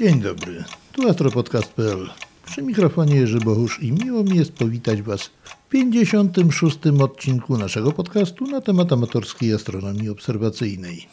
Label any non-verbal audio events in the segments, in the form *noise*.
Dzień dobry, tu astropodcast.pl. Przy mikrofonie Jerzy Bohusz i miło mi jest powitać Was w 56. odcinku naszego podcastu na temat amatorskiej astronomii obserwacyjnej.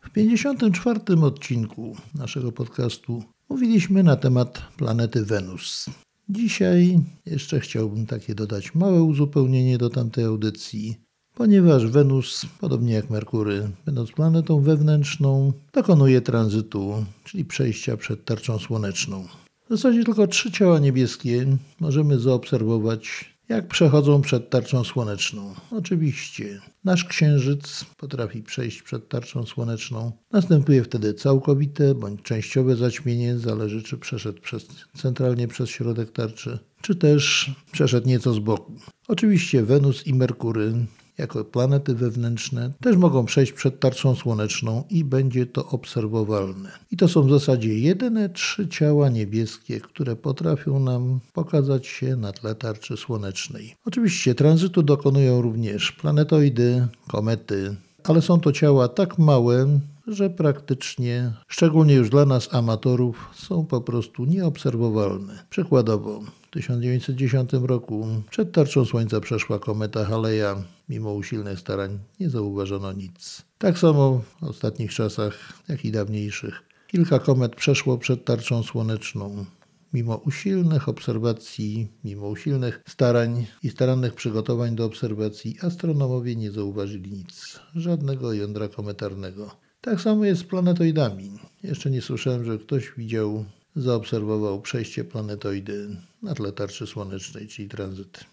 W 54. odcinku naszego podcastu mówiliśmy na temat planety Wenus. Dzisiaj jeszcze chciałbym takie dodać małe uzupełnienie do tamtej audycji, ponieważ Wenus, podobnie jak Merkury, będąc planetą wewnętrzną, dokonuje tranzytu, czyli przejścia przed tarczą słoneczną. W zasadzie tylko trzy ciała niebieskie możemy zaobserwować, jak przechodzą przed tarczą słoneczną. Oczywiście nasz Księżyc potrafi przejść przed tarczą słoneczną. Następuje wtedy całkowite bądź częściowe zaćmienie, zależy czy przeszedł przez, centralnie przez środek tarczy, czy też przeszedł nieco z boku. Oczywiście Wenus i Merkury jako planety wewnętrzne też mogą przejść przed tarczą słoneczną i będzie to obserwowalne. I to są w zasadzie jedyne trzy ciała niebieskie, które potrafią nam pokazać się na tle tarczy słonecznej. Oczywiście tranzytu dokonują również planetoidy, komety, ale są to ciała tak małe, że praktycznie, szczególnie już dla nas amatorów, są po prostu nieobserwowalne. Przykładowo, w 1910 roku przed tarczą Słońca przeszła kometa Haleja. Mimo usilnych starań nie zauważono nic. Tak samo w ostatnich czasach, jak i dawniejszych. Kilka komet przeszło przed tarczą słoneczną. Mimo usilnych obserwacji, mimo usilnych starań i starannych przygotowań do obserwacji, astronomowie nie zauważyli nic, żadnego jądra kometarnego. Tak samo jest z planetoidami. Jeszcze nie słyszałem, że ktoś widział, zaobserwował przejście planetoidy na tle tarczy słonecznej, czyli tranzyt.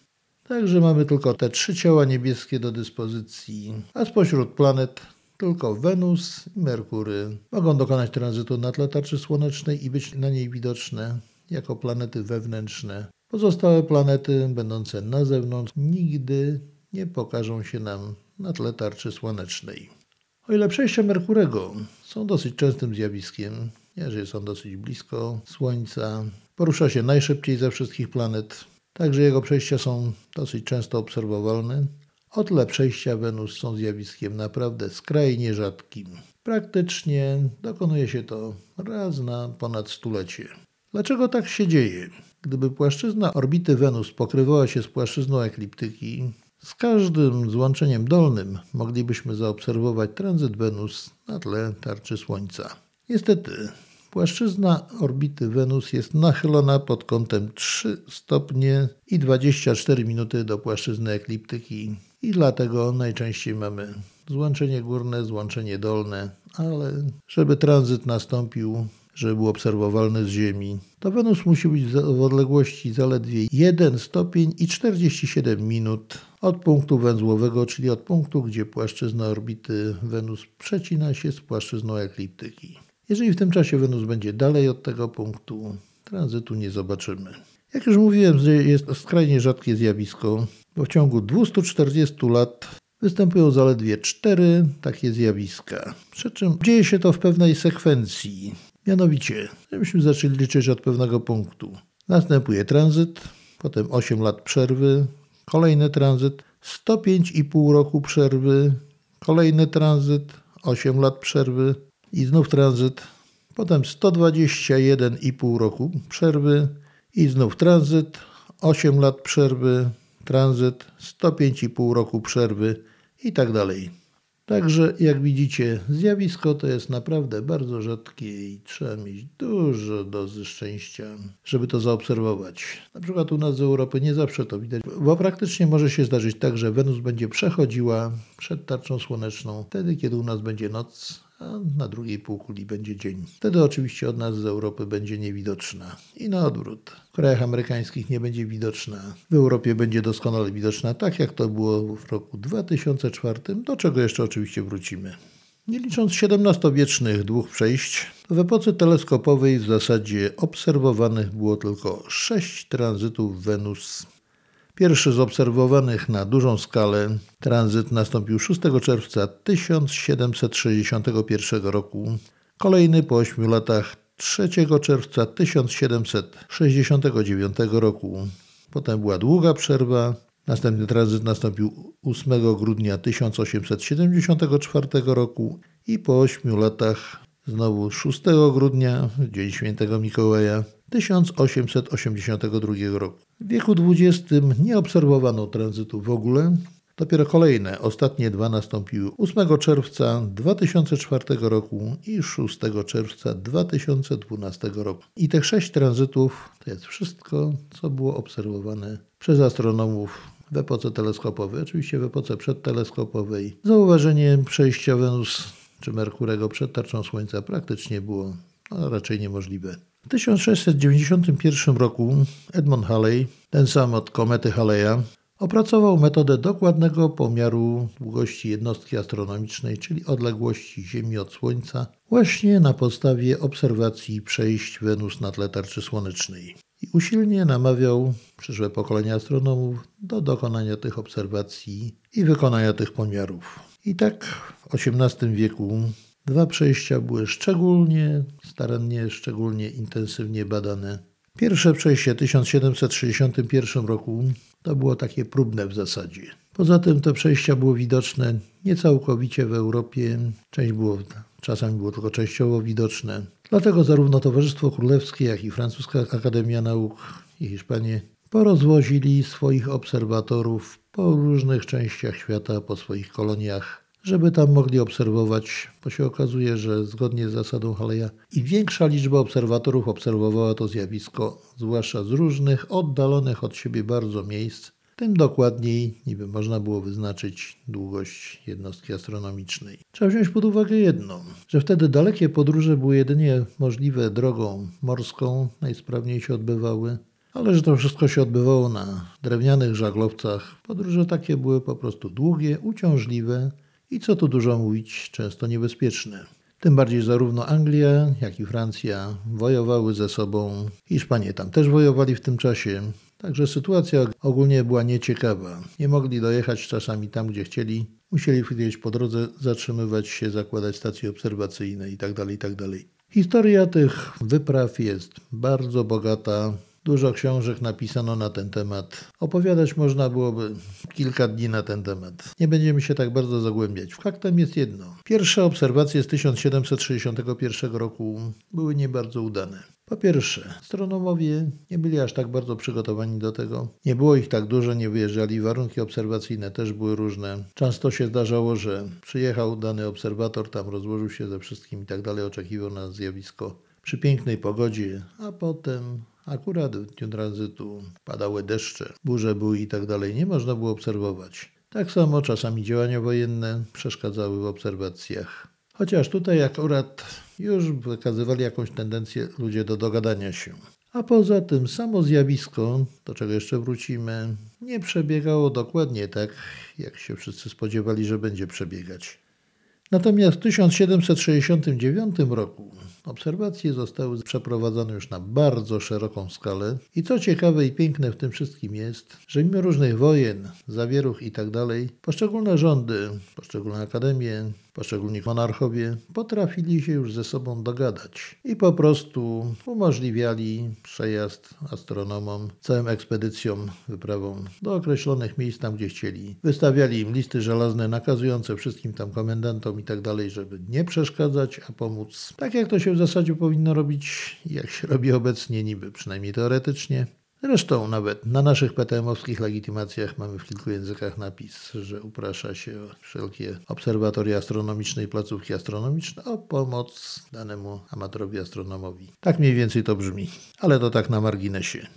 Także mamy tylko te trzy ciała niebieskie do dyspozycji, a spośród planet tylko Wenus i Merkury mogą dokonać tranzytu na tle tarczy słonecznej i być na niej widoczne jako planety wewnętrzne. Pozostałe planety, będące na zewnątrz, nigdy nie pokażą się nam na tle tarczy słonecznej. O ile przejścia Merkurego są dosyć częstym zjawiskiem, jeżeli są dosyć blisko Słońca, porusza się najszybciej ze wszystkich planet, także jego przejścia są dosyć często obserwowalne. O tyle przejścia Wenus są zjawiskiem naprawdę skrajnie rzadkim. Praktycznie dokonuje się to raz na ponad stulecie. Dlaczego tak się dzieje? Gdyby płaszczyzna orbity Wenus pokrywała się z płaszczyzną ekliptyki, z każdym złączeniem dolnym moglibyśmy zaobserwować tranzyt Wenus na tle tarczy Słońca. Niestety, płaszczyzna orbity Wenus jest nachylona pod kątem 3 stopnie i 24 minuty do płaszczyzny ekliptyki i dlatego najczęściej mamy złączenie górne, złączenie dolne, ale żeby tranzyt nastąpił, żeby był obserwowalny z Ziemi, to Wenus musi być w odległości zaledwie 1 stopień i 47 minut od punktu węzłowego, czyli od punktu, gdzie płaszczyzna orbity Wenus przecina się z płaszczyzną ekliptyki. Jeżeli w tym czasie Wenus będzie dalej od tego punktu, tranzytu nie zobaczymy. Jak już mówiłem, jest to skrajnie rzadkie zjawisko, bo w ciągu 240 lat występują zaledwie cztery takie zjawiska. Przy czym dzieje się to w pewnej sekwencji. Mianowicie, żebyśmy zaczęli liczyć od pewnego punktu. Następuje tranzyt, potem 8 lat przerwy, kolejny tranzyt, 105,5 roku przerwy, kolejny tranzyt, 8 lat przerwy i znów tranzyt, potem 121,5 roku przerwy i znów tranzyt, 8 lat przerwy, tranzyt, 105,5 roku przerwy i tak dalej. Także jak widzicie, zjawisko to jest naprawdę bardzo rzadkie i trzeba mieć dużo dozy szczęścia, żeby to zaobserwować. Na przykład u nas z Europy nie zawsze to widać, bo praktycznie może się zdarzyć tak, że Wenus będzie przechodziła przed tarczą słoneczną wtedy, kiedy u nas będzie noc, a na drugiej półkuli będzie dzień. Wtedy oczywiście od nas z Europy będzie niewidoczna. I na odwrót. W krajach amerykańskich nie będzie widoczna. W Europie będzie doskonale widoczna, tak jak to było w roku 2004, do czego jeszcze oczywiście wrócimy. Nie licząc XVII-wiecznych dwóch przejść, w epoce teleskopowej w zasadzie obserwowanych było tylko sześć tranzytów Wenus Pierwszy z obserwowanych na dużą skalę tranzyt nastąpił 6 czerwca 1761 roku, kolejny po 8 latach 3 czerwca 1769 roku. Potem była długa przerwa. Następny tranzyt nastąpił 8 grudnia 1874 roku i po 8 latach Znowu 6 grudnia, Dzień Świętego Mikołaja 1882 roku. W wieku XX nie obserwowano tranzytu w ogóle. Dopiero kolejne, ostatnie dwa nastąpiły 8 czerwca 2004 roku i 6 czerwca 2012 roku. I tych sześć tranzytów to jest wszystko, co było obserwowane przez astronomów w epoce teleskopowej, oczywiście w epoce przedteleskopowej. Zauważenie przejścia Wenus czy Merkurego przed tarczą Słońca praktycznie było no, raczej niemożliwe. W 1691 roku Edmund Halley, ten sam od komety Haleya, opracował metodę dokładnego pomiaru długości jednostki astronomicznej, czyli odległości Ziemi od Słońca, właśnie na podstawie obserwacji przejść Wenus na tle tarczy słonecznej. I usilnie namawiał przyszłe pokolenia astronomów do dokonania tych obserwacji i wykonania tych pomiarów. I tak w XVIII wieku dwa przejścia były szczególnie starannie, szczególnie intensywnie badane. Pierwsze przejście w 1761 roku to było takie próbne w zasadzie. Poza tym te przejścia były widoczne nie całkowicie w Europie, część było, czasami było tylko częściowo widoczne. Dlatego zarówno Towarzystwo Królewskie, jak i Francuska Akademia Nauk i Hiszpanie porozwozili swoich obserwatorów po różnych częściach świata, po swoich koloniach, żeby tam mogli obserwować, bo się okazuje, że zgodnie z zasadą Haleya i większa liczba obserwatorów obserwowała to zjawisko, zwłaszcza z różnych, oddalonych od siebie bardzo miejsc, tym dokładniej niby można było wyznaczyć długość jednostki astronomicznej. Trzeba wziąć pod uwagę jedno, że wtedy dalekie podróże były jedynie możliwe drogą morską, najsprawniej się odbywały, ale że to wszystko się odbywało na drewnianych żaglowcach. Podróże takie były po prostu długie, uciążliwe i co tu dużo mówić, często niebezpieczne. Tym bardziej zarówno Anglia, jak i Francja wojowały ze sobą. Hiszpanie tam też wojowali w tym czasie. Także sytuacja ogólnie była nieciekawa. Nie mogli dojechać czasami tam, gdzie chcieli. Musieli gdzieś po drodze zatrzymywać się, zakładać stacje obserwacyjne itd. Tak itd. Tak Historia tych wypraw jest bardzo bogata. Dużo książek napisano na ten temat. Opowiadać można byłoby kilka dni na ten temat. Nie będziemy się tak bardzo zagłębiać. Faktem jest jedno. Pierwsze obserwacje z 1761 roku były nie bardzo udane. Po pierwsze, astronomowie nie byli aż tak bardzo przygotowani do tego. Nie było ich tak dużo, nie wyjeżdżali. Warunki obserwacyjne też były różne. Często się zdarzało, że przyjechał dany obserwator, tam rozłożył się ze wszystkim i tak dalej, oczekiwał na zjawisko przy pięknej pogodzie, a potem akurat w dniu tranzytu padały deszcze, burze były i tak dalej. Nie można było obserwować. Tak samo czasami działania wojenne przeszkadzały w obserwacjach. Chociaż tutaj akurat już wykazywali jakąś tendencję ludzie do dogadania się. A poza tym samo zjawisko, do czego jeszcze wrócimy, nie przebiegało dokładnie tak, jak się wszyscy spodziewali, że będzie przebiegać. Natomiast w 1769 roku obserwacje zostały przeprowadzone już na bardzo szeroką skalę i co ciekawe i piękne w tym wszystkim jest, że mimo różnych wojen, zawieruch itd., tak poszczególne rządy, poszczególne akademie, Poszczególni monarchowie potrafili się już ze sobą dogadać i po prostu umożliwiali przejazd astronomom, całym ekspedycjom, wyprawom do określonych miejsc tam, gdzie chcieli. Wystawiali im listy żelazne nakazujące wszystkim tam komendantom i tak żeby nie przeszkadzać, a pomóc. Tak jak to się w zasadzie powinno robić, jak się robi obecnie niby, przynajmniej teoretycznie. Zresztą nawet na naszych PTM-owskich legitymacjach mamy w kilku językach napis, że uprasza się wszelkie obserwatoria astronomiczne i placówki astronomiczne o pomoc danemu amatorowi astronomowi. Tak mniej więcej to brzmi, ale to tak na marginesie.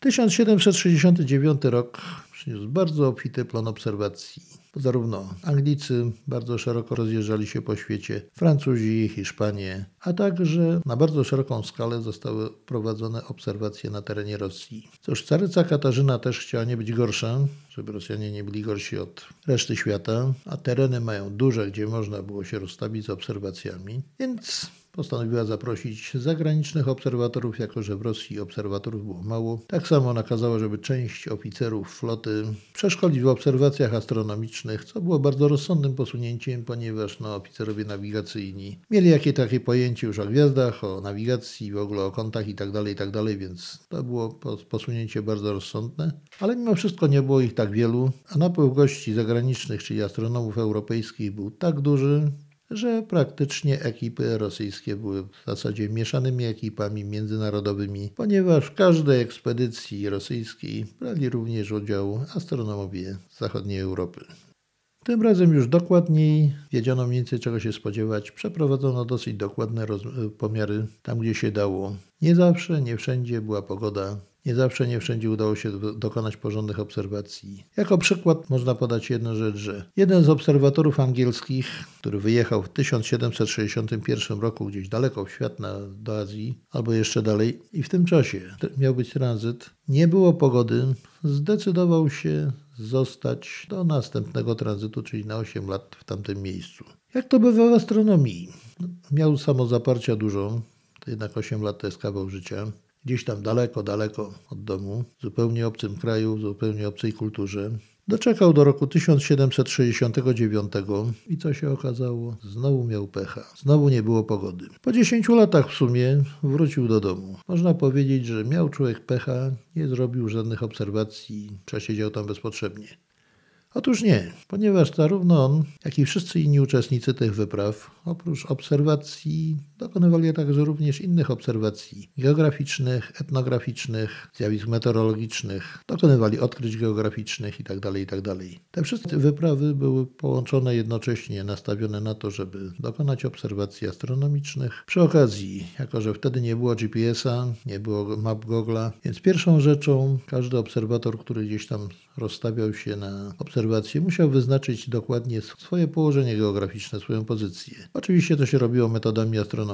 1769 rok przyniósł bardzo obfity plan obserwacji Zarówno Anglicy bardzo szeroko rozjeżdżali się po świecie, Francuzi, Hiszpanie, a także na bardzo szeroką skalę zostały prowadzone obserwacje na terenie Rosji. Cóż, caryca Katarzyna też chciała nie być gorsza, żeby Rosjanie nie byli gorsi od reszty świata, a tereny mają duże, gdzie można było się rozstawić z obserwacjami, więc postanowiła zaprosić zagranicznych obserwatorów, jako że w Rosji obserwatorów było mało. Tak samo nakazała, żeby część oficerów floty przeszkolić w obserwacjach astronomicznych, co było bardzo rozsądnym posunięciem, ponieważ no, oficerowie nawigacyjni mieli jakie takie pojęcie już o gwiazdach, o nawigacji, w ogóle o kątach itd., tak itd., tak więc to było posunięcie bardzo rozsądne. Ale mimo wszystko nie było ich tak wielu, a napływ gości zagranicznych, czyli astronomów europejskich był tak duży, że praktycznie ekipy rosyjskie były w zasadzie mieszanymi ekipami międzynarodowymi, ponieważ w każdej ekspedycji rosyjskiej brali również udział astronomowie z zachodniej Europy. Tym razem już dokładniej wiedziano mniej więcej czego się spodziewać. Przeprowadzono dosyć dokładne pomiary tam, gdzie się dało. Nie zawsze, nie wszędzie była pogoda. Nie zawsze, nie wszędzie udało się dokonać porządnych obserwacji. Jako przykład można podać jedną rzecz, że jeden z obserwatorów angielskich, który wyjechał w 1761 roku gdzieś daleko w świat na, do Azji, albo jeszcze dalej, i w tym czasie miał być tranzyt, nie było pogody, zdecydował się zostać do następnego tranzytu, czyli na 8 lat w tamtym miejscu. Jak to bywa w astronomii? Miał samozaparcia dużo, to jednak 8 lat to jest kawał życia. Gdzieś tam daleko, daleko od domu, w zupełnie obcym kraju, w zupełnie obcej kulturze. Doczekał do roku 1769 i co się okazało? Znowu miał pecha. Znowu nie było pogody. Po 10 latach w sumie wrócił do domu. Można powiedzieć, że miał człowiek pecha, nie zrobił żadnych obserwacji, przesiedział tam bezpotrzebnie. Otóż nie, ponieważ zarówno on, jak i wszyscy inni uczestnicy tych wypraw, oprócz obserwacji, dokonywali także również innych obserwacji geograficznych, etnograficznych, zjawisk meteorologicznych, dokonywali odkryć geograficznych itd. Tak itd. Tak Te wszystkie wyprawy były połączone jednocześnie, nastawione na to, żeby dokonać obserwacji astronomicznych. Przy okazji, jako że wtedy nie było GPS-a, nie było map Google'a, więc pierwszą rzeczą każdy obserwator, który gdzieś tam rozstawiał się na obserwację, musiał wyznaczyć dokładnie swoje położenie geograficzne, swoją pozycję. Oczywiście to się robiło metodami astronomicznymi.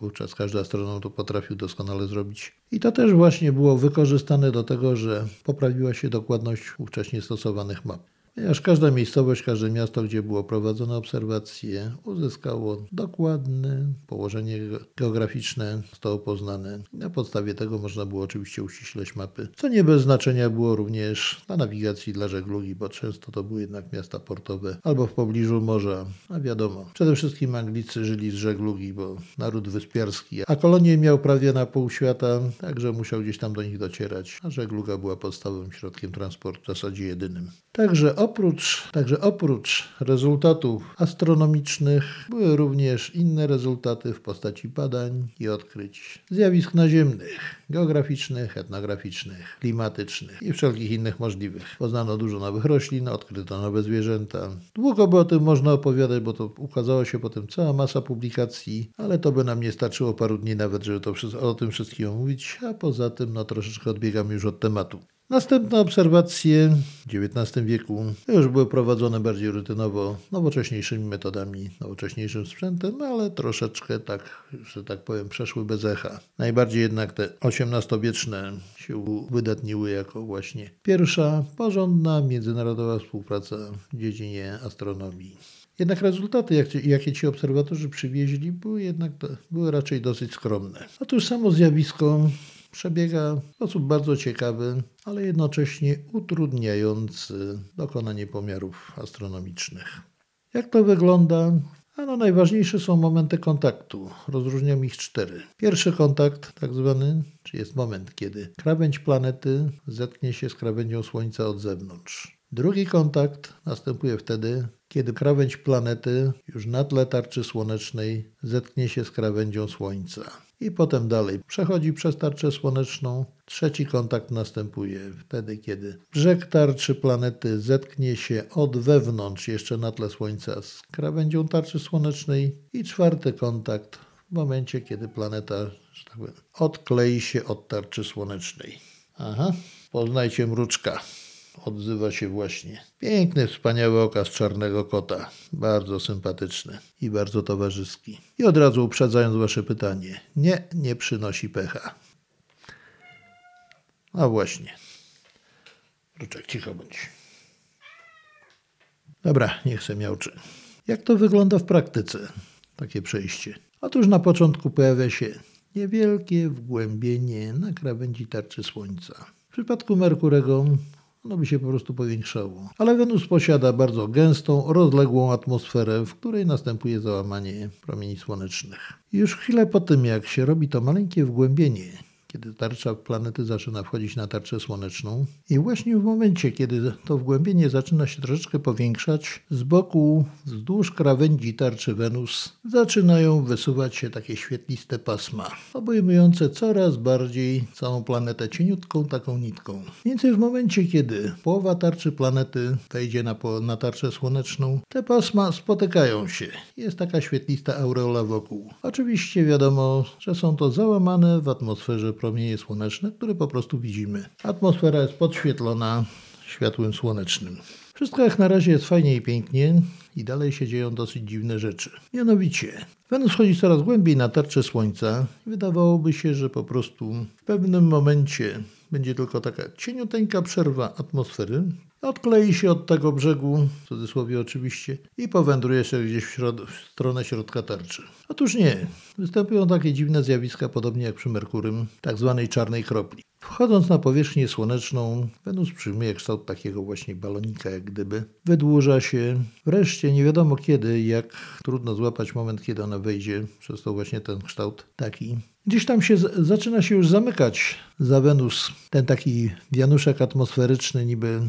Wówczas każdy astronom to potrafił doskonale zrobić. I to też właśnie było wykorzystane do tego, że poprawiła się dokładność ówcześnie stosowanych map ponieważ każda miejscowość, każde miasto, gdzie było prowadzone obserwacje, uzyskało dokładne położenie geograficzne, zostało poznane. Na podstawie tego można było oczywiście uściśleć mapy, co nie bez znaczenia było również dla nawigacji dla żeglugi, bo często to były jednak miasta portowe albo w pobliżu morza, a wiadomo. Przede wszystkim Anglicy żyli z żeglugi, bo naród wyspiarski, a kolonię miał prawie na pół świata, także musiał gdzieś tam do nich docierać, a żegluga była podstawowym środkiem transportu, w zasadzie jedynym. Także oprócz, także oprócz rezultatów astronomicznych były również inne rezultaty w postaci badań i odkryć zjawisk naziemnych, geograficznych, etnograficznych, klimatycznych i wszelkich innych możliwych. Poznano dużo nowych roślin, odkryto nowe zwierzęta. Długo by o tym można opowiadać, bo to ukazała się potem cała masa publikacji, ale to by nam nie starczyło paru dni nawet, żeby to, o tym wszystkim omówić, a poza tym no troszeczkę odbiegam już od tematu. Następne obserwacje w XIX wieku już były prowadzone bardziej rutynowo, nowocześniejszymi metodami, nowocześniejszym sprzętem, ale troszeczkę tak, że tak powiem, przeszły bez echa. Najbardziej jednak te XVIII-wieczne się wydatniły jako właśnie pierwsza porządna międzynarodowa współpraca w dziedzinie astronomii. Jednak rezultaty, jakie ci obserwatorzy przywieźli, były jednak były raczej dosyć skromne. Otóż samo zjawisko przebiega w sposób bardzo ciekawy, ale jednocześnie utrudniający dokonanie pomiarów astronomicznych. Jak to wygląda? Ano najważniejsze są momenty kontaktu. Rozróżniam ich cztery. Pierwszy kontakt, tak zwany, czy jest moment, kiedy krawędź planety zetknie się z krawędzią Słońca od zewnątrz. Drugi kontakt następuje wtedy, kiedy krawędź planety już na tle tarczy słonecznej zetknie się z krawędzią Słońca. I potem dalej przechodzi przez tarczę słoneczną. Trzeci kontakt następuje wtedy, kiedy brzeg tarczy planety zetknie się od wewnątrz, jeszcze na tle Słońca, z krawędzią tarczy słonecznej. I czwarty kontakt w momencie, kiedy planeta, tak powiem, odklei się od tarczy słonecznej. Aha, poznajcie mruczka odzywa się właśnie. Piękny, wspaniały okaz czarnego kota. Bardzo sympatyczny i bardzo towarzyski. I od razu uprzedzając wasze pytanie. Nie, nie przynosi pecha. A właśnie. Ruczek, cicho bądź. Dobra, niech se miałczy. Jak to wygląda w praktyce, takie przejście? Otóż na początku pojawia się niewielkie wgłębienie na krawędzi tarczy Słońca. W przypadku Merkurego ono by się po prostu powiększało. Ale Wenus posiada bardzo gęstą, rozległą atmosferę, w której następuje załamanie promieni słonecznych. Już chwilę po tym, jak się robi to maleńkie wgłębienie, kiedy tarcza planety zaczyna wchodzić na tarczę słoneczną. I właśnie w momencie, kiedy to wgłębienie zaczyna się troszeczkę powiększać, z boku, wzdłuż krawędzi tarczy Wenus, zaczynają wysuwać się takie świetliste pasma, obejmujące coraz bardziej całą planetę cieniutką taką nitką. Więcej w momencie, kiedy połowa tarczy planety wejdzie na, na tarczę słoneczną, te pasma spotykają się. Jest taka świetlista aureola wokół. Oczywiście wiadomo, że są to załamane w atmosferze promienie słoneczne, które po prostu widzimy. Atmosfera jest podświetlona światłem słonecznym. Wszystko jak na razie jest fajnie i pięknie i dalej się dzieją dosyć dziwne rzeczy. Mianowicie, Wenus wchodzi coraz głębiej na tarczę Słońca. Wydawałoby się, że po prostu w pewnym momencie będzie tylko taka cieniuteńka przerwa atmosfery, odklei się od tego brzegu, w cudzysłowie oczywiście, i powędruje się gdzieś w, środ- w stronę środka tarczy. Otóż nie. Występują takie dziwne zjawiska, podobnie jak przy Merkurym, tak zwanej czarnej kropli. Wchodząc na powierzchnię słoneczną, Wenus przyjmuje kształt takiego właśnie balonika, jak gdyby. Wydłuża się. Wreszcie nie wiadomo kiedy, jak trudno złapać moment, kiedy ona wejdzie. Przez to właśnie ten kształt taki. Gdzieś tam się zaczyna się już zamykać za Wenus. Ten taki wianuszek atmosferyczny, niby,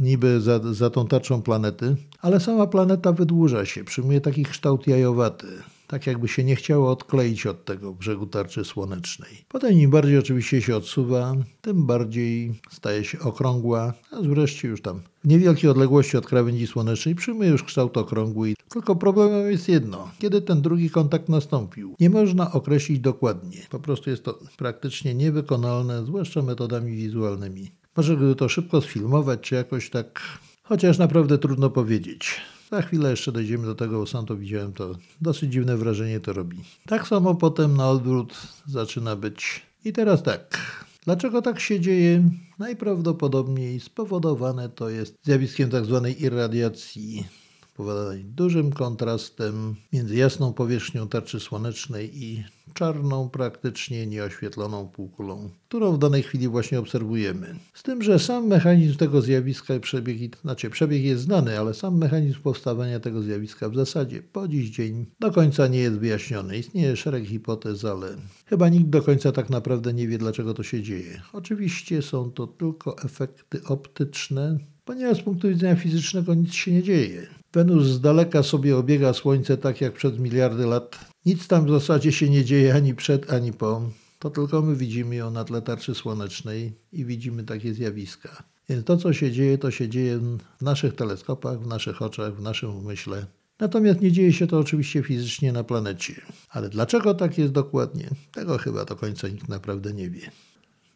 niby za, za tą tarczą planety, ale sama planeta wydłuża się, przyjmuje taki kształt jajowaty tak jakby się nie chciało odkleić od tego brzegu tarczy słonecznej. Potem im bardziej oczywiście się odsuwa, tym bardziej staje się okrągła, a wreszcie już tam w niewielkiej odległości od krawędzi słonecznej przyjmuje już kształt okrągły. Tylko problemem jest jedno, kiedy ten drugi kontakt nastąpił. Nie można określić dokładnie. Po prostu jest to praktycznie niewykonalne, zwłaszcza metodami wizualnymi. Może gdyby to szybko sfilmować, czy jakoś tak, chociaż naprawdę trudno powiedzieć. Za chwilę jeszcze dojdziemy do tego, bo sam to widziałem, to dosyć dziwne wrażenie to robi. Tak samo potem na odwrót zaczyna być. I teraz tak. Dlaczego tak się dzieje? Najprawdopodobniej spowodowane to jest zjawiskiem tzw. Tak irradiacji spowodowanej dużym kontrastem między jasną powierzchnią tarczy słonecznej i czarną, praktycznie nieoświetloną półkulą, którą w danej chwili właśnie obserwujemy. Z tym, że sam mechanizm tego zjawiska i przebieg, znaczy przebieg jest znany, ale sam mechanizm powstawania tego zjawiska w zasadzie po dziś dzień do końca nie jest wyjaśniony. Istnieje szereg hipotez, ale chyba nikt do końca tak naprawdę nie wie, dlaczego to się dzieje. Oczywiście są to tylko efekty optyczne, ponieważ z punktu widzenia fizycznego nic się nie dzieje. Wenus z daleka sobie obiega Słońce tak jak przed miliardy lat. Nic tam w zasadzie się nie dzieje ani przed, ani po. To tylko my widzimy ją na tle tarczy słonecznej i widzimy takie zjawiska. Więc to, co się dzieje, to się dzieje w naszych teleskopach, w naszych oczach, w naszym umyśle. Natomiast nie dzieje się to oczywiście fizycznie na planecie. Ale dlaczego tak jest dokładnie? Tego chyba do końca nikt naprawdę nie wie.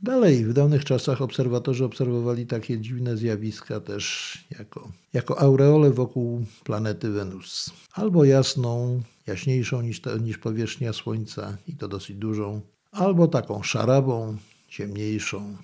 Dalej, w dawnych czasach obserwatorzy obserwowali takie dziwne zjawiska też jako, jako aureole wokół planety Wenus. Albo jasną, jaśniejszą niż, niż powierzchnia Słońca i to dosyć dużą, albo taką szarawą, ciemniejszą.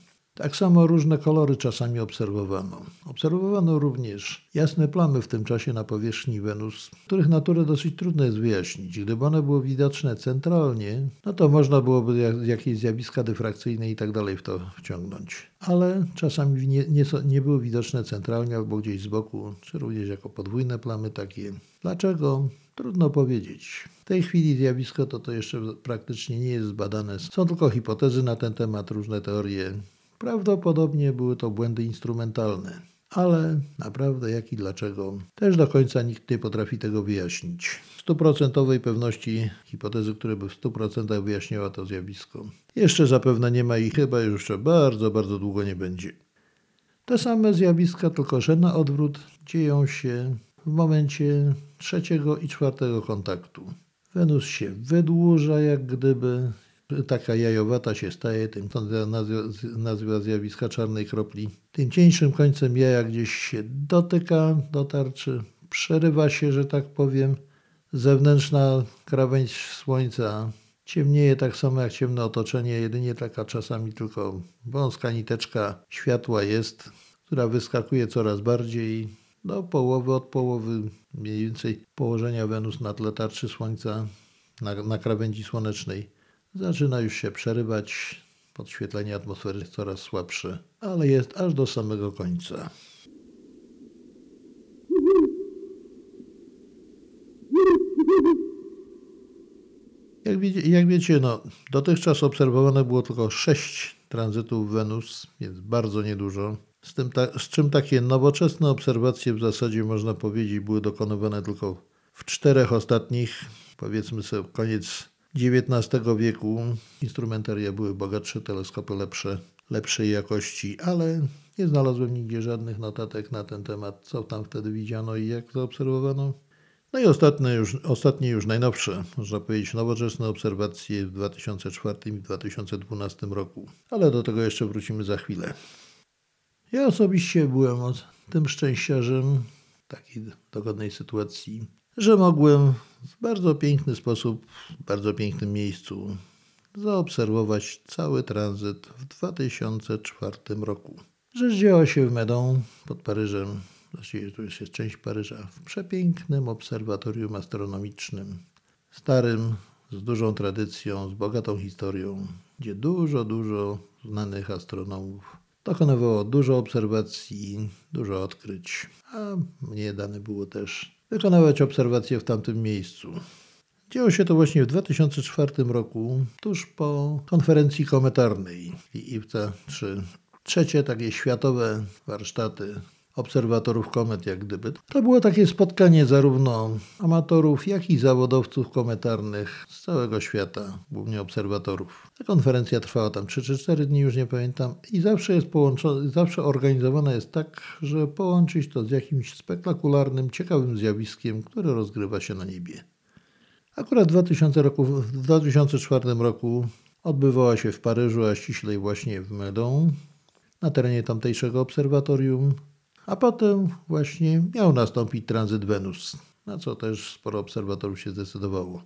Tak samo różne kolory czasami obserwowano. Obserwowano również jasne plamy w tym czasie na powierzchni Wenus, których naturę dosyć trudno jest wyjaśnić. Gdyby one były widoczne centralnie, no to można byłoby jakieś zjawiska dyfrakcyjne i tak dalej w to wciągnąć. Ale czasami nie, nie, nie były widoczne centralnie albo gdzieś z boku, czy również jako podwójne plamy takie. Dlaczego? Trudno powiedzieć. W tej chwili zjawisko to, to jeszcze praktycznie nie jest zbadane. Są tylko hipotezy na ten temat, różne teorie Prawdopodobnie były to błędy instrumentalne, ale naprawdę jak i dlaczego też do końca nikt nie potrafi tego wyjaśnić. Stuprocentowej pewności hipotezy, która by w 100% wyjaśniała to zjawisko. Jeszcze zapewne nie ma i chyba jeszcze bardzo, bardzo długo nie będzie. Te same zjawiska, tylko że na odwrót, dzieją się w momencie trzeciego i czwartego kontaktu. Wenus się wydłuża jak gdyby taka jajowata się staje, tym nazywa zjawiska czarnej kropli. Tym cieńszym końcem jaja gdzieś się dotyka do tarczy, przerywa się, że tak powiem, zewnętrzna krawędź słońca. Ciemnieje tak samo jak ciemne otoczenie, jedynie taka czasami tylko wąska niteczka światła jest, która wyskakuje coraz bardziej do połowy, od połowy mniej więcej położenia Wenus na tle tarczy Słońca na, na krawędzi słonecznej. Zaczyna już się przerywać, podświetlenie atmosfery coraz słabsze, ale jest aż do samego końca. Jak, wie, jak wiecie, no, dotychczas obserwowane było tylko sześć tranzytów Wenus, więc bardzo niedużo. Z, tym ta, z czym takie nowoczesne obserwacje w zasadzie można powiedzieć były dokonywane tylko w czterech ostatnich, powiedzmy sobie koniec XIX wieku. Instrumentaria były bogatsze, teleskopy lepsze, lepszej jakości, ale nie znalazłem nigdzie żadnych notatek na ten temat, co tam wtedy widziano i jak zaobserwowano. No i ostatnie już, ostatnie już najnowsze, można powiedzieć, nowoczesne obserwacje w 2004 i 2012 roku. Ale do tego jeszcze wrócimy za chwilę. Ja osobiście byłem tym szczęściarzem takiej dogodnej sytuacji, że mogłem w bardzo piękny sposób, w bardzo pięknym miejscu zaobserwować cały tranzyt w 2004 roku. Rzecz działa się w Medą pod Paryżem, właściwie to już jest część Paryża, w przepięknym obserwatorium astronomicznym, starym, z dużą tradycją, z bogatą historią, gdzie dużo, dużo znanych astronomów dokonywało dużo obserwacji, dużo odkryć, a mnie dane było też wykonywać obserwacje w tamtym miejscu. Działo się to właśnie w 2004 roku, tuż po konferencji kometarnej IWTA 3. Trzecie takie światowe warsztaty obserwatorów komet, jak gdyby. To było takie spotkanie zarówno amatorów, jak i zawodowców kometarnych z całego świata, głównie obserwatorów. Ta konferencja trwała tam 3 czy 4 dni, już nie pamiętam, i zawsze jest połączona, zawsze organizowana jest tak, że połączyć to z jakimś spektakularnym, ciekawym zjawiskiem, które rozgrywa się na niebie. Akurat w, 2000 roku, w 2004 roku odbywała się w Paryżu, a ściślej właśnie w Meudon, na terenie tamtejszego obserwatorium, a potem właśnie miał nastąpić tranzyt Wenus, na co też sporo obserwatorów się zdecydowało.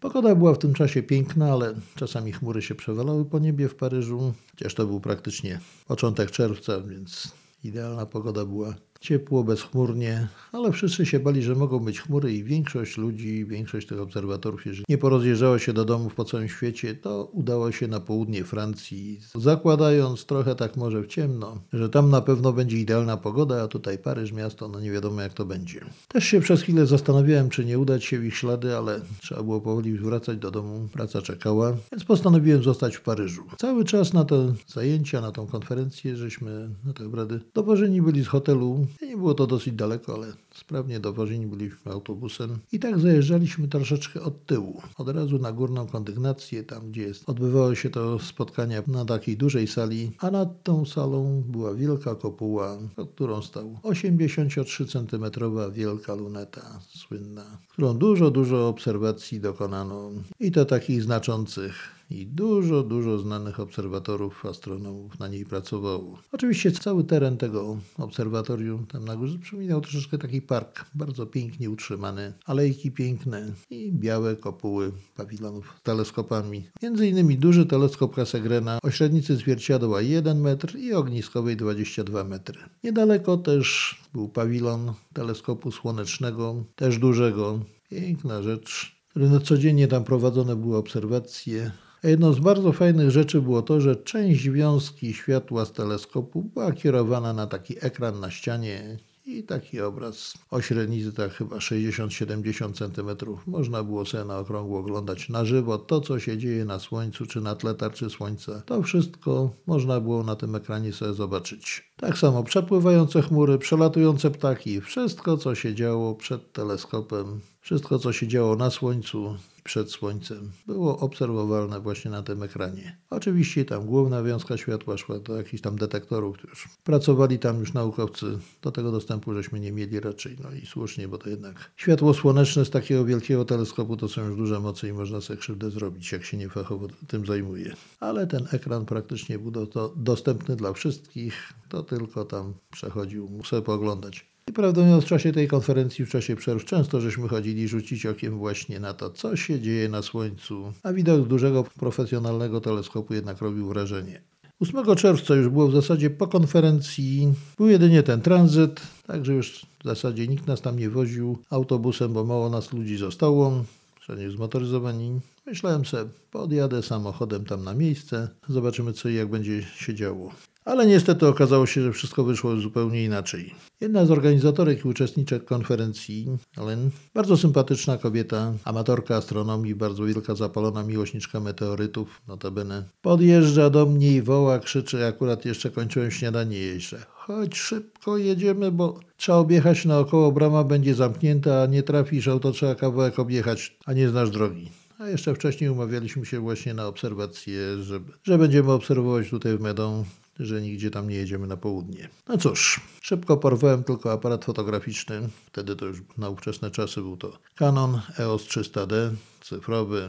Pogoda była w tym czasie piękna, ale czasami chmury się przewalały po niebie w Paryżu, chociaż to był praktycznie początek czerwca, więc idealna pogoda była Ciepło, bezchmurnie, ale wszyscy się bali, że mogą być chmury i większość ludzi, większość tych obserwatorów, jeżeli nie porozjeżdżała się do domów po całym świecie, to udało się na południe Francji, zakładając trochę tak może w ciemno, że tam na pewno będzie idealna pogoda, a tutaj Paryż, miasto, no nie wiadomo jak to będzie. Też się przez chwilę zastanawiałem, czy nie udać się w ich ślady, ale trzeba było powoli wracać do domu, praca czekała, więc postanowiłem zostać w Paryżu. Cały czas na te zajęcia, na tą konferencję, żeśmy na te obrady dowożeni byli z hotelu nie było to dosyć daleko, ale sprawnie dowożeni byliśmy autobusem i tak zajeżdżaliśmy troszeczkę od tyłu, od razu na górną kondygnację, tam gdzie jest. Odbywało się to spotkania na takiej dużej sali, a nad tą salą była wielka kopuła, pod którą stał 83 cm wielka luneta słynna, którą dużo, dużo obserwacji dokonano i to takich znaczących i dużo, dużo znanych obserwatorów, astronomów na niej pracowało. Oczywiście cały teren tego obserwatorium tam na górze przypominał troszeczkę taki park, bardzo pięknie utrzymany, alejki piękne i białe kopuły pawilonów z teleskopami. Między innymi duży teleskop Cassegrena o średnicy zwierciadła 1 metr i ogniskowej 22 metry. Niedaleko też był pawilon teleskopu słonecznego, też dużego. Piękna rzecz, codziennie tam prowadzone były obserwacje Jedną z bardzo fajnych rzeczy było to, że część wiązki światła z teleskopu była kierowana na taki ekran na ścianie i taki obraz o średnicy tak chyba 60-70 cm. Można było sobie na okrągło oglądać na żywo to, co się dzieje na Słońcu czy na tle tarczy Słońca. To wszystko można było na tym ekranie sobie zobaczyć. Tak samo przepływające chmury, przelatujące ptaki, wszystko, co się działo przed teleskopem, wszystko, co się działo na Słońcu przed Słońcem było obserwowalne właśnie na tym ekranie. Oczywiście tam główna wiązka światła szła do jakichś tam detektorów, już pracowali tam już naukowcy. Do tego dostępu żeśmy nie mieli raczej, no i słusznie, bo to jednak światło słoneczne z takiego wielkiego teleskopu to są już duże moce i można sobie krzywdę zrobić, jak się niefachowo tym zajmuje. Ale ten ekran praktycznie był do, dostępny dla wszystkich, to tylko tam przechodził, sobie pooglądać. I prawdę mówiąc, w czasie tej konferencji, w czasie przerw, często żeśmy chodzili rzucić okiem właśnie na to, co się dzieje na Słońcu, a widok dużego profesjonalnego teleskopu jednak robił wrażenie. 8 czerwca już było w zasadzie po konferencji, był jedynie ten tranzyt, także już w zasadzie nikt nas tam nie woził autobusem, bo mało nas ludzi zostało, wszędzie zmotoryzowani. Myślałem sobie, podjadę samochodem tam na miejsce, zobaczymy co i jak będzie się działo. Ale niestety okazało się, że wszystko wyszło zupełnie inaczej. Jedna z organizatorek i uczestniczek konferencji, Ellen, bardzo sympatyczna kobieta, amatorka astronomii, bardzo wielka zapalona miłośniczka meteorytów, notabene, podjeżdża do mnie i woła, krzyczy, akurat jeszcze kończyłem śniadanie że chodź szybko jedziemy, bo trzeba objechać naokoło, brama będzie zamknięta, a nie trafisz, auto trzeba kawałek objechać, a nie znasz drogi. A jeszcze wcześniej umawialiśmy się właśnie na obserwację, że, że będziemy obserwować tutaj w Medą, że nigdzie tam nie jedziemy na południe. No cóż, szybko porwałem tylko aparat fotograficzny. Wtedy to już na ówczesne czasy był to Canon EOS 300D, cyfrowy,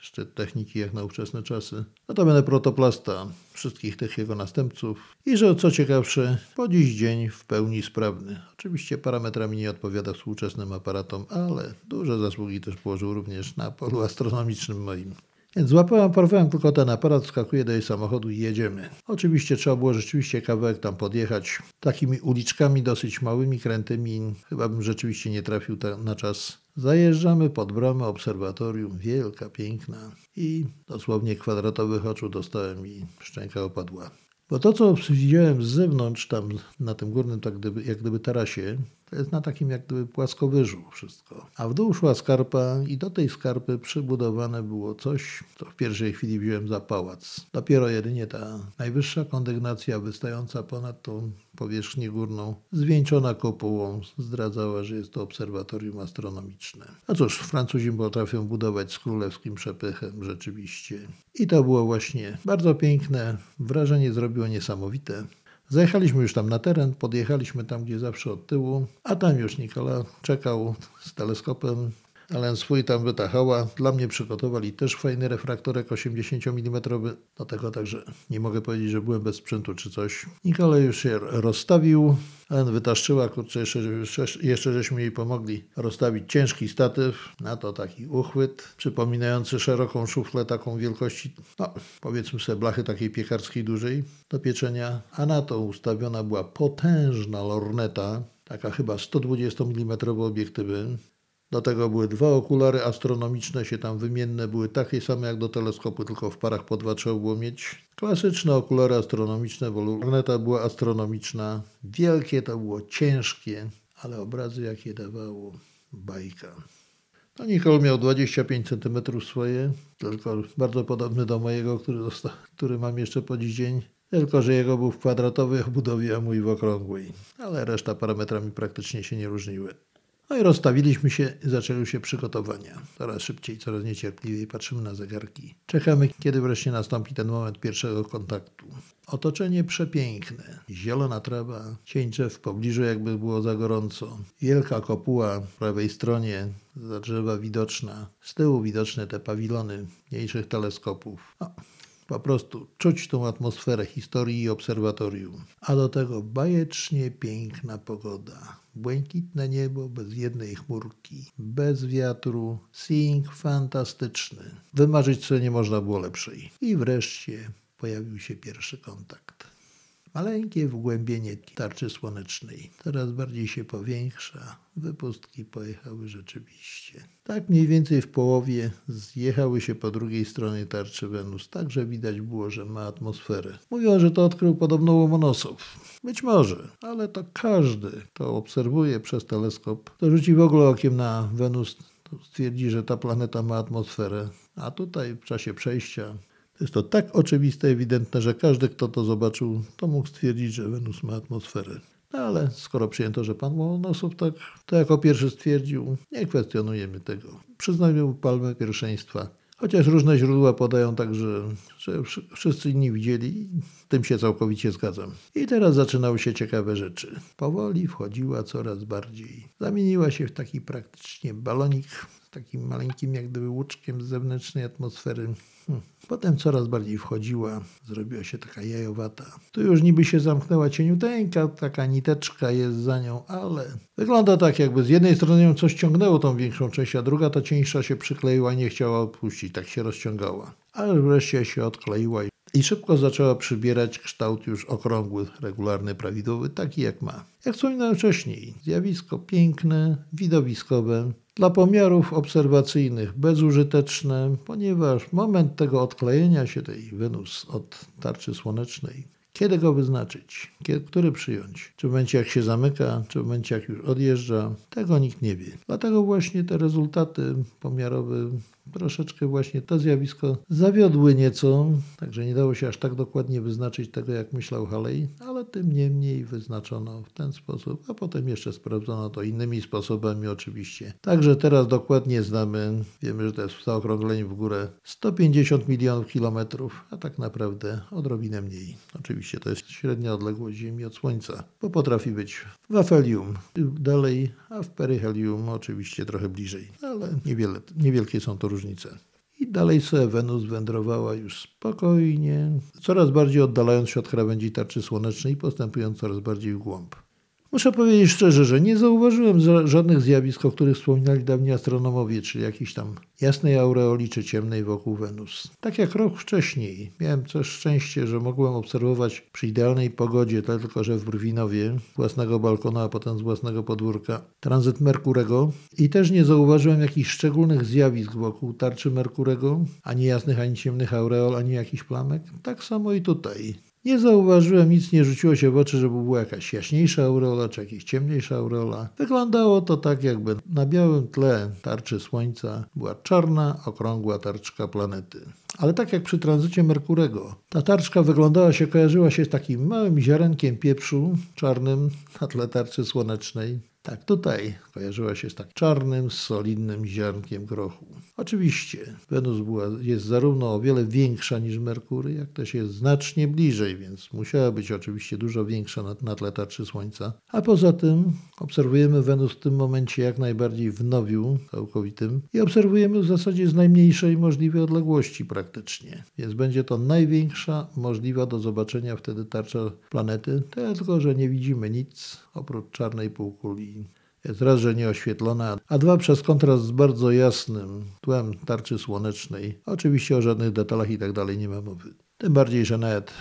szczyt techniki jak na ówczesne czasy. Notabene protoplasta wszystkich tych jego następców i że co ciekawsze, po dziś dzień w pełni sprawny. Oczywiście parametrami nie odpowiada współczesnym aparatom, ale duże zasługi też położył również na polu astronomicznym moim. Więc złapałem, porwałem tylko ten aparat, wskakuję do jej samochodu i jedziemy. Oczywiście trzeba było rzeczywiście kawałek tam podjechać. Takimi uliczkami dosyć małymi, krętymi. Chyba bym rzeczywiście nie trafił na czas. Zajeżdżamy pod bramę obserwatorium, wielka, piękna i dosłownie kwadratowych oczu dostałem i szczęka opadła. Bo to, co widziałem z zewnątrz, tam na tym górnym, tak gdyby, jak gdyby tarasie, to jest na takim jak gdyby płaskowyżu wszystko. A w dół szła skarpa i do tej skarpy przybudowane było coś, co w pierwszej chwili wziąłem za pałac. Dopiero jedynie ta najwyższa kondygnacja wystająca ponad tą powierzchnię górną, zwieńczona kopułą, zdradzała, że jest to obserwatorium astronomiczne. No cóż, Francuzi potrafią budować z królewskim przepychem rzeczywiście. I to było właśnie bardzo piękne, wrażenie zrobiło niesamowite. Zajechaliśmy już tam na teren, podjechaliśmy tam, gdzie zawsze od tyłu, a tam już Nikola czekał z teleskopem, ale swój tam wytachała. Dla mnie przygotowali też fajny refraktorek 80 mm. Do tego także nie mogę powiedzieć, że byłem bez sprzętu czy coś. Nikola już się rozstawił. Ellen wytaszczyła, kurczę, jeszcze, jeszcze żeśmy jej pomogli rozstawić ciężki statyw, na to taki uchwyt, przypominający szeroką szuflę taką wielkości, no powiedzmy sobie blachy takiej piekarskiej dużej do pieczenia, a na to ustawiona była potężna lorneta, taka chyba 120 mm obiektywy, do tego były dwa okulary astronomiczne, się tam wymienne, były takie same jak do teleskopu, tylko w parach po dwa trzeba było mieć. Klasyczne okulary astronomiczne, bo lorneta była astronomiczna. Wielkie to było, ciężkie, ale obrazy jakie dawało, bajka. No Nicole miał 25 cm swoje, tylko bardzo podobny do mojego, który, został, który mam jeszcze po dziś dzień. Tylko, że jego był w kwadratowej obudowie, a mój w okrągłej. Ale reszta parametrami praktycznie się nie różniły. No i rozstawiliśmy się zaczęły się przygotowania. Coraz szybciej, coraz niecierpliwiej patrzymy na zegarki. Czekamy, kiedy wreszcie nastąpi ten moment pierwszego kontaktu. Otoczenie przepiękne. Zielona trawa, cień w pobliżu jakby było za gorąco. Wielka kopuła po prawej stronie, za drzewa widoczna. Z tyłu widoczne te pawilony mniejszych teleskopów. Po prostu czuć tą atmosferę historii i obserwatorium. A do tego bajecznie piękna pogoda. Błękitne niebo bez jednej chmurki, bez wiatru, seeing fantastyczny. Wymarzyć sobie nie można było lepszej. I wreszcie pojawił się pierwszy kontakt. Maleńkie wgłębienie tarczy słonecznej coraz bardziej się powiększa. Wypustki pojechały rzeczywiście. Tak mniej więcej w połowie zjechały się po drugiej stronie tarczy Wenus, tak że widać było, że ma atmosferę. Mówią, że to odkrył podobno Łomonosow. Być może, ale to każdy, kto obserwuje przez teleskop, to rzuci w ogóle okiem na Wenus, to stwierdzi, że ta planeta ma atmosferę. A tutaj w czasie przejścia jest to tak oczywiste, ewidentne, że każdy, kto to zobaczył, to mógł stwierdzić, że Wenus ma atmosferę. No ale skoro przyjęto, że pan Łomonosow tak, to jako pierwszy stwierdził, nie kwestionujemy tego. Przyznajmy mu palmę pierwszeństwa. Chociaż różne źródła podają także, że wszyscy inni widzieli, tym się całkowicie zgadzam. I teraz zaczynały się ciekawe rzeczy. Powoli wchodziła coraz bardziej. Zamieniła się w taki praktycznie balonik takim maleńkim jak gdyby łuczkiem z zewnętrznej atmosfery. Hmm. Potem coraz bardziej wchodziła, zrobiła się taka jajowata. Tu już niby się zamknęła cieniuteńka, taka niteczka jest za nią, ale wygląda tak, jakby z jednej strony ją coś ciągnęło tą większą część, a druga ta cieńsza się przykleiła i nie chciała odpuścić, tak się rozciągała. Ale wreszcie się odkleiła i szybko zaczęła przybierać kształt już okrągły, regularny, prawidłowy, taki jak ma. Jak wspominałem wcześniej, zjawisko piękne, widowiskowe, dla pomiarów obserwacyjnych bezużyteczne, ponieważ moment tego odklejenia się tej Wenus od tarczy słonecznej Kiedy go wyznaczyć? Kiedy, który przyjąć? Czy w momencie jak się zamyka, czy w momencie jak już odjeżdża? Tego nikt nie wie. Dlatego właśnie te rezultaty pomiarowe troszeczkę właśnie to zjawisko zawiodły nieco, także nie dało się aż tak dokładnie wyznaczyć tego, jak myślał Haley, ale tym niemniej wyznaczono w ten sposób, a potem jeszcze sprawdzono to innymi sposobami oczywiście. Także teraz dokładnie znamy, wiemy, że to jest w zaokrągleniu w górę 150 milionów kilometrów, a tak naprawdę odrobinę mniej. Oczywiście to jest średnia odległość Ziemi od Słońca, bo potrafi być w afelium dalej, a w peryhelium oczywiście trochę bliżej, ale niewiele, niewielkie są to różnice. I dalej sobie Wenus wędrowała już spokojnie, coraz bardziej oddalając się od krawędzi tarczy słonecznej i postępując coraz bardziej w głąb. Muszę powiedzieć szczerze, że nie zauważyłem żadnych zjawisk, o których wspominali dawni astronomowie, czyli jakiejś tam jasnej aureoli czy ciemnej wokół Wenus. Tak jak rok wcześniej miałem też szczęście, że mogłem obserwować przy idealnej pogodzie, tylko że w Brwinowie, z własnego balkonu, a potem z własnego podwórka, tranzyt Merkurego i też nie zauważyłem jakichś szczególnych zjawisk wokół tarczy Merkurego, ani jasnych, ani ciemnych aureol, ani jakichś plamek. Tak samo i tutaj. Nie zauważyłem, nic nie rzuciło się w oczy, żeby była jakaś jaśniejsza aureola, czy jakaś ciemniejsza aureola. Wyglądało to tak, jakby na białym tle tarczy Słońca była czarna, okrągła tarczka planety. Ale tak jak przy tranzycie Merkurego, ta tarczka wyglądała się, kojarzyła się z takim małym ziarenkiem pieprzu czarnym na tle tarczy słonecznej. Tak, tutaj kojarzyła się z tak czarnym, solidnym ziarnkiem grochu. Oczywiście Wenus była, jest zarówno o wiele większa niż Merkury, jak też jest znacznie bliżej, więc musiała być oczywiście dużo większa na, na tle tarczy Słońca. A poza tym obserwujemy Wenus w tym momencie jak najbardziej w nowiu całkowitym i obserwujemy w zasadzie z najmniejszej możliwej odległości praktycznie. Więc będzie to największa możliwa do zobaczenia wtedy tarcza planety, tylko że nie widzimy nic oprócz czarnej półkuli jest raz, że nieoświetlona, a dwa przez kontrast z bardzo jasnym tłem tarczy słonecznej. Oczywiście o żadnych detalach i tak dalej nie ma mowy. Tym bardziej, że nawet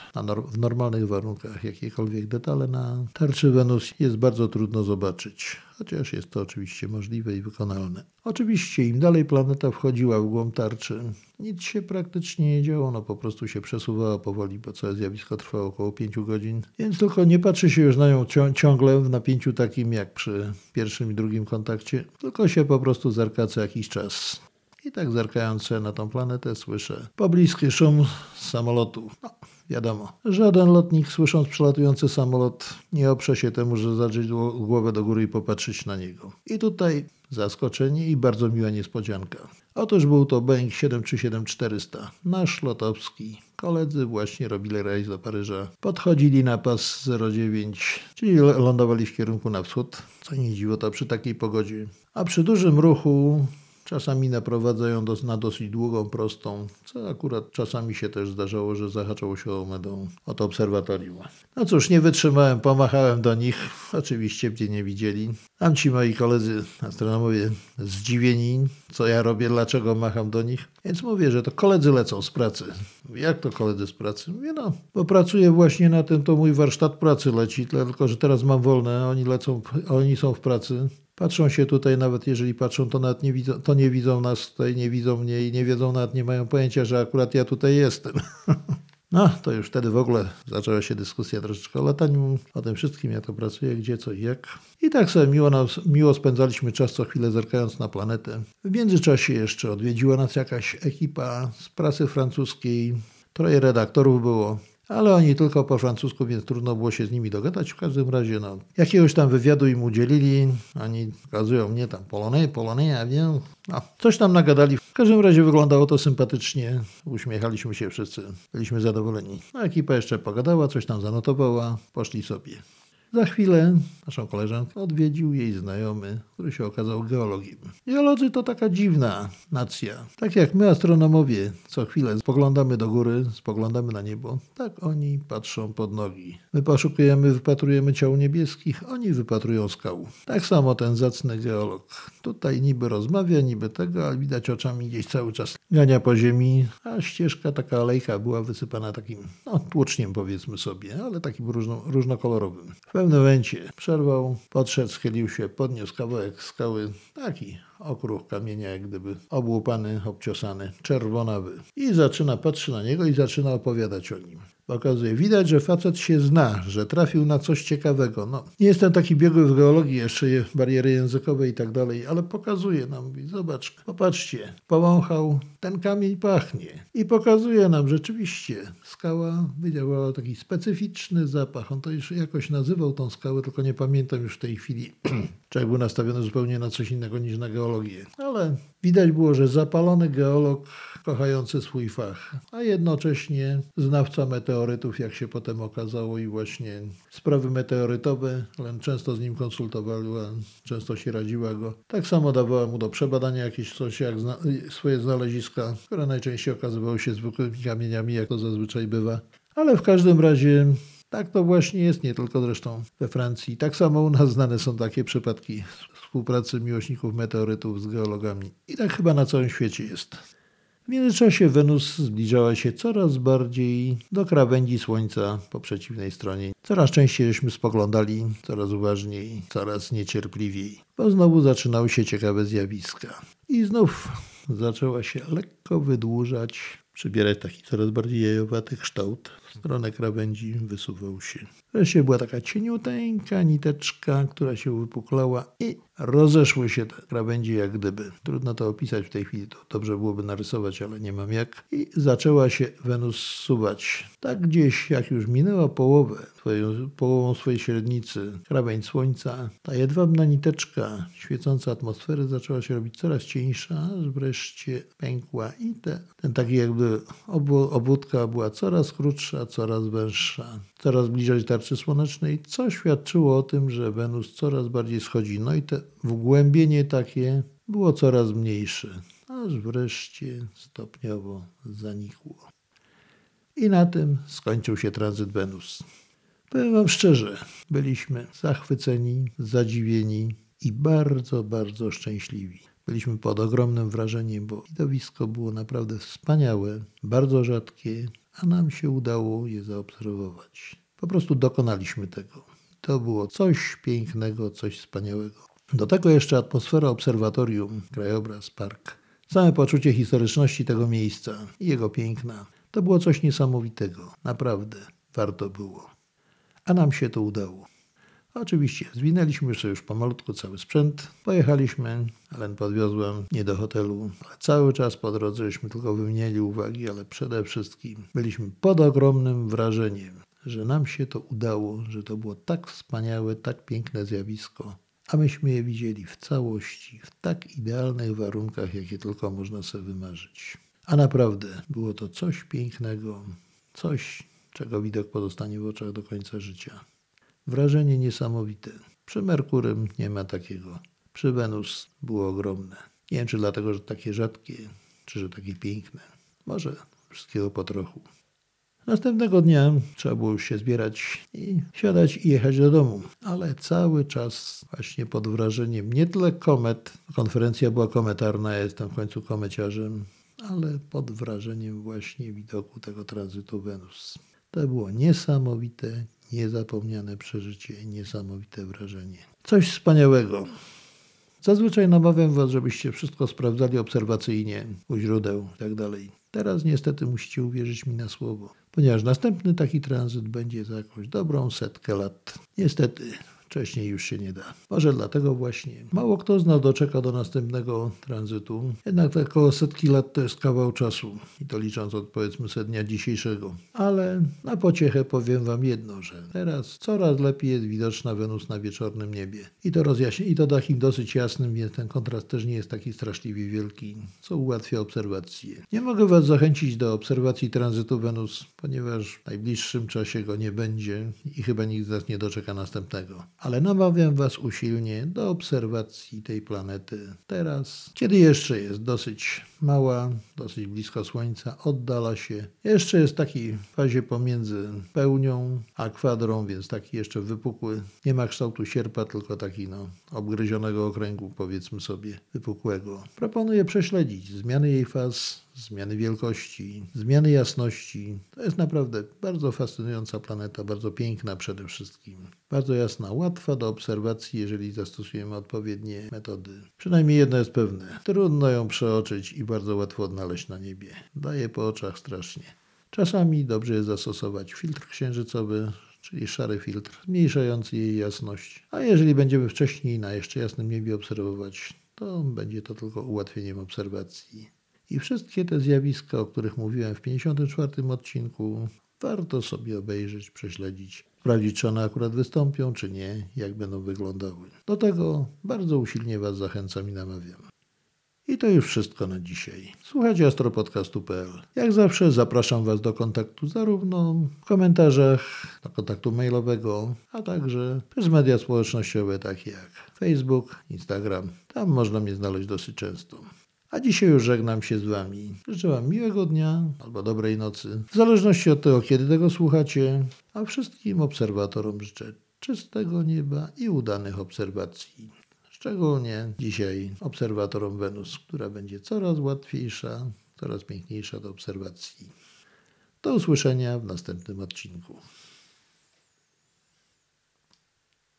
w normalnych warunkach jakiekolwiek detale na tarczy Wenus jest bardzo trudno zobaczyć, chociaż jest to oczywiście możliwe i wykonalne. Oczywiście im dalej planeta wchodziła w głąb tarczy, nic się praktycznie nie działo, no po prostu się przesuwała powoli, bo całe zjawisko trwało około 5 godzin, więc tylko nie patrzy się już na nią ciągle w napięciu takim jak przy pierwszym i drugim kontakcie, tylko się po prostu zerka co jakiś czas. I tak zerkając na tą planetę słyszę pobliski szum samolotu. No, wiadomo, żaden lotnik słysząc przelatujący samolot nie oprze się temu, że zadrzeć głowę do góry i popatrzeć na niego. I tutaj zaskoczenie i bardzo miła niespodzianka. Otóż był to Boeing 737-400, nasz lotowski. Koledzy właśnie robili rejs do Paryża. Podchodzili na pas 09, czyli lądowali w kierunku na wschód, co nie dziwo to przy takiej pogodzie. A przy dużym ruchu Czasami naprowadzają do, na dosyć długą, prostą, co akurat czasami się też zdarzało, że zahaczało się o medą od obserwatorium. No cóż, nie wytrzymałem, pomachałem do nich. Oczywiście mnie nie widzieli. Tam ci moi koledzy astronomowie zdziwieni, co ja robię, dlaczego macham do nich. Więc mówię, że to koledzy lecą z pracy. Jak to koledzy z pracy? Mówię, no, bo pracuję właśnie na tym, to mój warsztat pracy leci, tylko że teraz mam wolne, oni lecą, oni są w pracy. Patrzą się tutaj, nawet jeżeli patrzą, to nawet nie widzą, to nie widzą nas tutaj, nie widzą mnie i nie wiedzą, nawet nie mają pojęcia, że akurat ja tutaj jestem. *laughs* No, to już wtedy w ogóle zaczęła się dyskusja troszeczkę o lataniu, o tym wszystkim, jak to pracuje, gdzie, co i jak. I tak sobie miło, nas, miło spędzaliśmy czas co chwilę zerkając na planetę. W międzyczasie jeszcze odwiedziła nas jakaś ekipa z prasy francuskiej. Troje redaktorów było. Ale oni tylko po francusku, więc trudno było się z nimi dogadać. W każdym razie, no, jakiegoś tam wywiadu im udzielili. Oni pokazują mnie tam Polonais, ja wiem. No, coś tam nagadali. W każdym razie wyglądało to sympatycznie. Uśmiechaliśmy się wszyscy. Byliśmy zadowoleni. No, ekipa jeszcze pogadała, coś tam zanotowała. Poszli sobie. Za chwilę naszą koleżankę odwiedził jej znajomy, który się okazał geologiem. Geolodzy to taka dziwna nacja. Tak jak my, astronomowie, co chwilę spoglądamy do góry, spoglądamy na niebo, tak oni patrzą pod nogi. My poszukujemy, wypatrujemy ciał niebieskich, oni wypatrują skał. Tak samo ten zacny geolog. Tutaj niby rozmawia, niby tego, ale widać oczami gdzieś cały czas gania po ziemi, a ścieżka, taka alejka była wysypana takim, no, tłuczniem powiedzmy sobie, ale takim różno, różnokolorowym. W pewnym momencie przerwał, podszedł, schylił się, podniósł kawałek skały, taki okruch kamienia, jak gdyby obłupany, obciosany, czerwonawy. I zaczyna, patrzy na niego i zaczyna opowiadać o nim. Pokazuje, widać, że facet się zna, że trafił na coś ciekawego. No, nie jestem taki biegły w geologii, jeszcze je bariery językowe i tak dalej, ale pokazuje nam, mówi, zobacz, popatrzcie, powąchał, ten kamień pachnie. I pokazuje nam rzeczywiście, skała wydawała taki specyficzny zapach. On to już jakoś nazywał tą skałę, tylko nie pamiętam już w tej chwili, *clears throat* czy był nastawiony zupełnie na coś innego niż na geologię. Ale widać było, że zapalony geolog kochający swój fach, a jednocześnie znawca meteorytów, jak się potem okazało, i właśnie sprawy meteorytowe. Len często z nim konsultowała, często się radziła go. Tak samo dawała mu do przebadania jakieś coś, jak zna swoje znaleziska, które najczęściej okazywały się zwykłymi kamieniami, jak to zazwyczaj bywa. Ale w każdym razie tak to właśnie jest, nie tylko zresztą we Francji. Tak samo u nas znane są takie przypadki współpracy miłośników meteorytów z geologami. I tak chyba na całym świecie jest. W międzyczasie Wenus zbliżała się coraz bardziej do krawędzi Słońca po przeciwnej stronie. Coraz częściej żeśmy spoglądali, coraz uważniej, coraz niecierpliwiej, bo znowu zaczynały się ciekawe zjawiska. I znów zaczęła się lekko wydłużać, przybierać taki coraz bardziej jajowaty kształt. W stronę krawędzi wysuwał się. Wreszcie była taka cieniuteńka niteczka, która się wypuklała i rozeszły się te krawędzie jak gdyby. Trudno to opisać w tej chwili, to dobrze byłoby narysować, ale nie mam jak. I zaczęła się Wenus suwać. Tak gdzieś, jak już minęła połowę, swoją, połową swojej średnicy, krawędź słońca, ta jedwabna niteczka świecąca atmosfery zaczęła się robić coraz cieńsza, wreszcie pękła i te, ten taki jakby obwódka była coraz krótsza, coraz węższa, coraz bliżej tarczy słonecznej, co świadczyło o tym, że Wenus coraz bardziej schodzi. No i te wgłębienie takie było coraz mniejsze, aż wreszcie stopniowo zanikło. I na tym skończył się tranzyt Wenus. Powiem Wam szczerze, byliśmy zachwyceni, zadziwieni i bardzo, bardzo szczęśliwi. Byliśmy pod ogromnym wrażeniem, bo widowisko było naprawdę wspaniałe, bardzo rzadkie, a nam się udało je zaobserwować. Po prostu dokonaliśmy tego. To było coś pięknego, coś wspaniałego. Do tego jeszcze atmosfera obserwatorium, krajobraz, park. Całe poczucie historyczności tego miejsca i jego piękna. To było coś niesamowitego. Naprawdę warto było. A nam się to udało. Oczywiście, zwinęliśmy sobie już pomalutku cały sprzęt, pojechaliśmy, ale podwiozłem nie do hotelu, ale cały czas po drodze żeśmy tylko wymienili uwagi, ale przede wszystkim byliśmy pod ogromnym wrażeniem, że nam się to udało, że to było tak wspaniałe, tak piękne zjawisko, a myśmy je widzieli w całości, w tak idealnych warunkach, jakie tylko można sobie wymarzyć. A naprawdę było to coś pięknego, coś, czego widok pozostanie w oczach do końca życia. Wrażenie niesamowite. Przy Merkurym nie ma takiego. Przy Wenus było ogromne. Nie wiem, czy dlatego, że takie rzadkie, czy że takie piękne. Może wszystkiego po trochu. Następnego dnia trzeba było już się zbierać i siadać i jechać do domu, ale cały czas właśnie pod wrażeniem nie tyle komet, konferencja była kometarna, ja jestem w końcu komeciarzem, ale pod wrażeniem właśnie widoku tego tranzytu Wenus. To było niesamowite, niezapomniane przeżycie, niesamowite wrażenie. Coś wspaniałego. Zazwyczaj namawiam Was, żebyście wszystko sprawdzali obserwacyjnie, u źródeł itd. Tak Teraz niestety musicie uwierzyć mi na słowo, ponieważ następny taki tranzyt będzie za jakąś dobrą setkę lat. Niestety, Wcześniej już się nie da. Może dlatego właśnie mało kto z nas doczeka do następnego tranzytu. Jednak te około setki lat to jest kawał czasu. I to licząc od powiedzmy sobie dnia dzisiejszego. Ale na pociechę powiem wam jedno, że teraz coraz lepiej jest widoczna Wenus na wieczornym niebie. I to rozjaśni, i to takim dosyć jasnym, więc ten kontrast też nie jest taki straszliwie wielki, co ułatwia obserwację. Nie mogę was zachęcić do obserwacji tranzytu Wenus, ponieważ w najbliższym czasie go nie będzie i chyba nikt z nas nie doczeka następnego ale namawiam Was usilnie do obserwacji tej planety teraz, kiedy jeszcze jest dosyć mała, dosyć blisko Słońca, oddala się. Jeszcze jest w fazie pomiędzy pełnią a kwadrą, więc taki jeszcze wypukły. Nie ma kształtu sierpa, tylko taki no, obgryzionego okręgu, powiedzmy sobie, wypukłego. Proponuję prześledzić zmiany jej faz, zmiany wielkości, zmiany jasności. To jest naprawdę bardzo fascynująca planeta, bardzo piękna przede wszystkim. Bardzo jasna, łatwa do obserwacji, jeżeli zastosujemy odpowiednie metody. Przynajmniej jedno jest pewne: trudno ją przeoczyć i bardzo łatwo odnaleźć na niebie. Daje po oczach strasznie. Czasami dobrze jest zastosować filtr księżycowy, czyli szary filtr, zmniejszający jej jasność. A jeżeli będziemy wcześniej na jeszcze jasnym niebie obserwować, to będzie to tylko ułatwieniem obserwacji. I wszystkie te zjawiska, o których mówiłem w 54 odcinku, warto sobie obejrzeć, prześledzić, sprawdzić, czy one akurat wystąpią, czy nie, jak będą wyglądały. Do tego bardzo usilnie Was zachęcam i namawiam. I to już wszystko na dzisiaj. Słuchajcie astropodcastu.pl. Jak zawsze zapraszam Was do kontaktu zarówno w komentarzach, do kontaktu mailowego, a także przez media społecznościowe takie jak Facebook, Instagram. Tam można mnie znaleźć dosyć często. A dzisiaj już żegnam się z Wami. Życzę Wam miłego dnia albo dobrej nocy, w zależności od tego, kiedy tego słuchacie, a wszystkim obserwatorom życzę czystego nieba i udanych obserwacji. Szczególnie dzisiaj obserwatorom Wenus, która będzie coraz łatwiejsza, coraz piękniejsza do obserwacji. Do usłyszenia w następnym odcinku.